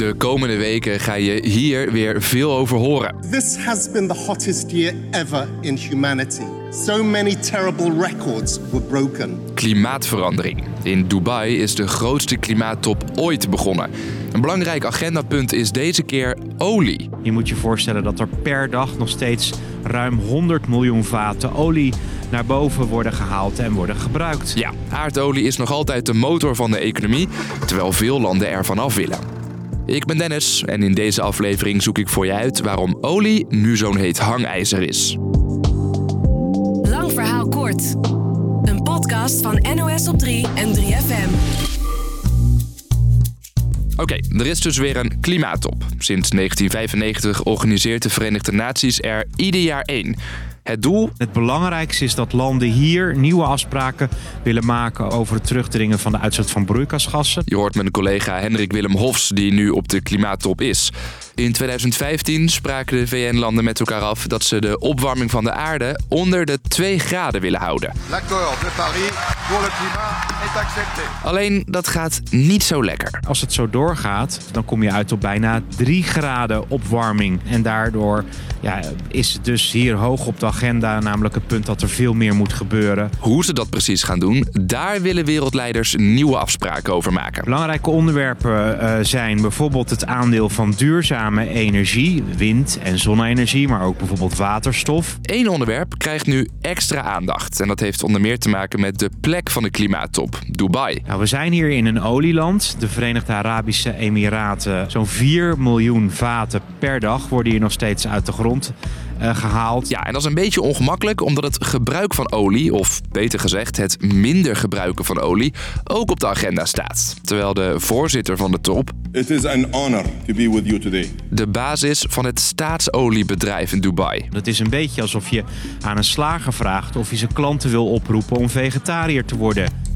De komende weken ga je hier weer veel over horen. This has been the hottest year ever in humanity. So many terrible records were broken. Klimaatverandering. In Dubai is de grootste klimaattop ooit begonnen. Een belangrijk agendapunt is deze keer olie. Je moet je voorstellen dat er per dag nog steeds ruim 100 miljoen vaten olie naar boven worden gehaald en worden gebruikt. Ja, aardolie is nog altijd de motor van de economie, terwijl veel landen ervan af willen. Ik ben Dennis en in deze aflevering zoek ik voor je uit waarom olie nu zo'n heet hangijzer is. Lang verhaal kort. Een podcast van NOS op 3 en 3FM. Oké, er is dus weer een klimaattop. Sinds 1995 organiseert de Verenigde Naties er ieder jaar één. Het doel? Het belangrijkste is dat landen hier nieuwe afspraken willen maken over het terugdringen van de uitstoot van broeikasgassen. Je hoort mijn collega Hendrik Willem Hofs, die nu op de klimaattop is. In 2015 spraken de VN-landen met elkaar af dat ze de opwarming van de aarde onder de 2 graden willen houden. L'accord de Paris le climat est accepté. Alleen dat gaat niet zo lekker. Als het zo doorgaat, dan kom je uit op bijna 3 graden opwarming. En daardoor ja, is het dus hier hoog op de agenda, namelijk het punt dat er veel meer moet gebeuren. Hoe ze dat precies gaan doen, daar willen wereldleiders nieuwe afspraken over maken. Belangrijke onderwerpen uh, zijn bijvoorbeeld het aandeel van duurzame energie, wind- en zonne-energie, maar ook bijvoorbeeld waterstof. Eén onderwerp krijgt nu extra aandacht. En dat heeft onder meer te maken met de plek van de klimaattop, Dubai. Nou, we zijn hier in een olieland, de Verenigde Arabische Emiraten. Zo'n 4 miljoen vaten per dag worden hier nog steeds uit de grond gehaald. Ja, en dat is een beetje ongemakkelijk omdat het gebruik van olie, of beter gezegd het minder gebruiken van olie, ook op de agenda staat. Terwijl de voorzitter van de top. It is an honor to be with you today. De basis van het staatsoliebedrijf in Dubai. Het is een beetje alsof je aan een slager vraagt of hij zijn klanten wil oproepen om vegetariër te worden.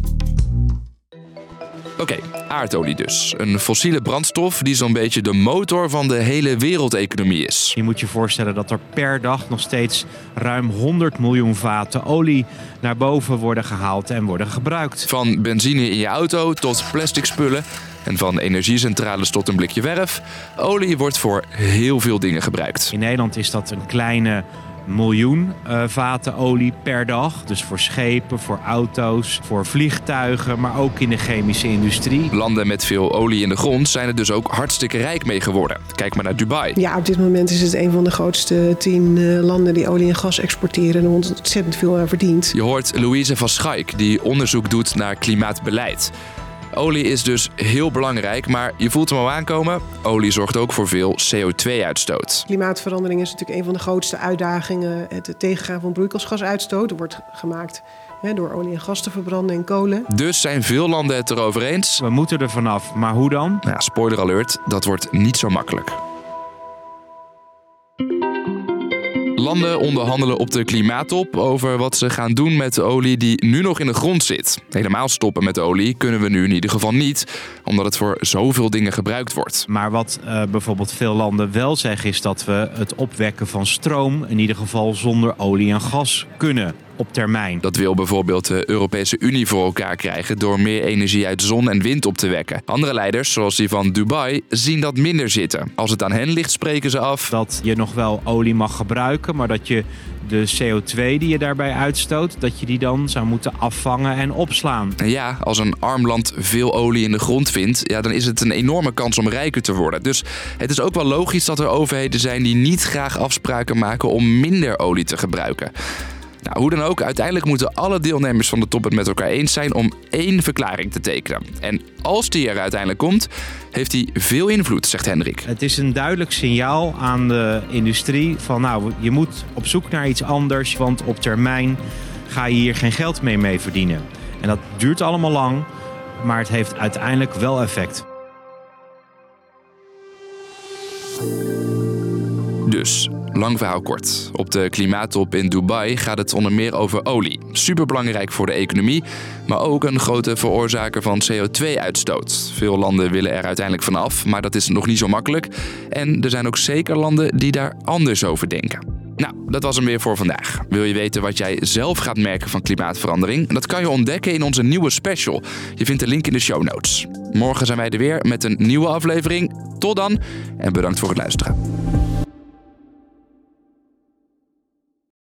Oké, aardolie dus. Een fossiele brandstof die zo'n beetje de motor van de hele wereldeconomie is. Je moet je voorstellen dat er per dag nog steeds ruim 100 miljoen vaten olie naar boven worden gehaald en worden gebruikt. Van benzine in je auto tot plastic spullen. En van energiecentrales tot een blikje verf. Olie wordt voor heel veel dingen gebruikt. In Nederland is dat een kleine miljoen uh, vaten olie per dag. Dus voor schepen, voor auto's, voor vliegtuigen, maar ook in de chemische industrie. Landen met veel olie in de grond zijn er dus ook hartstikke rijk mee geworden. Kijk maar naar Dubai. Ja, op dit moment is het een van de grootste tien uh, landen die olie en gas exporteren en er ontzettend veel aan verdient. Je hoort Louise van Schaik, die onderzoek doet naar klimaatbeleid. Olie is dus heel belangrijk, maar je voelt hem al aankomen. Olie zorgt ook voor veel CO2-uitstoot. Klimaatverandering is natuurlijk een van de grootste uitdagingen. Het tegengaan van broeikasgasuitstoot. Er wordt gemaakt hè, door olie en gas te verbranden en kolen. Dus zijn veel landen het erover eens. We moeten er vanaf, maar hoe dan? Nou, spoiler alert, dat wordt niet zo makkelijk. Landen onderhandelen op de klimaattop over wat ze gaan doen met de olie die nu nog in de grond zit. Helemaal stoppen met olie kunnen we nu in ieder geval niet, omdat het voor zoveel dingen gebruikt wordt. Maar wat uh, bijvoorbeeld veel landen wel zeggen is dat we het opwekken van stroom in ieder geval zonder olie en gas kunnen op termijn. Dat wil bijvoorbeeld de Europese Unie voor elkaar krijgen door meer energie uit zon en wind op te wekken. Andere leiders, zoals die van Dubai, zien dat minder zitten. Als het aan hen ligt, spreken ze af dat je nog wel olie mag gebruiken, maar dat je de CO2 die je daarbij uitstoot, dat je die dan zou moeten afvangen en opslaan. En ja, als een arm land veel olie in de grond vindt, ja, dan is het een enorme kans om rijker te worden. Dus het is ook wel logisch dat er overheden zijn die niet graag afspraken maken om minder olie te gebruiken. Nou, hoe dan ook, uiteindelijk moeten alle deelnemers van de top het met elkaar eens zijn om één verklaring te tekenen. En als die er uiteindelijk komt, heeft die veel invloed, zegt Hendrik. Het is een duidelijk signaal aan de industrie van nou, je moet op zoek naar iets anders, want op termijn ga je hier geen geld mee mee verdienen. En dat duurt allemaal lang, maar het heeft uiteindelijk wel effect. Dus, lang verhaal kort. Op de klimaattop in Dubai gaat het onder meer over olie. Superbelangrijk voor de economie, maar ook een grote veroorzaker van CO2-uitstoot. Veel landen willen er uiteindelijk vanaf, maar dat is nog niet zo makkelijk. En er zijn ook zeker landen die daar anders over denken. Nou, dat was hem weer voor vandaag. Wil je weten wat jij zelf gaat merken van klimaatverandering? Dat kan je ontdekken in onze nieuwe special. Je vindt de link in de show notes. Morgen zijn wij er weer met een nieuwe aflevering. Tot dan en bedankt voor het luisteren.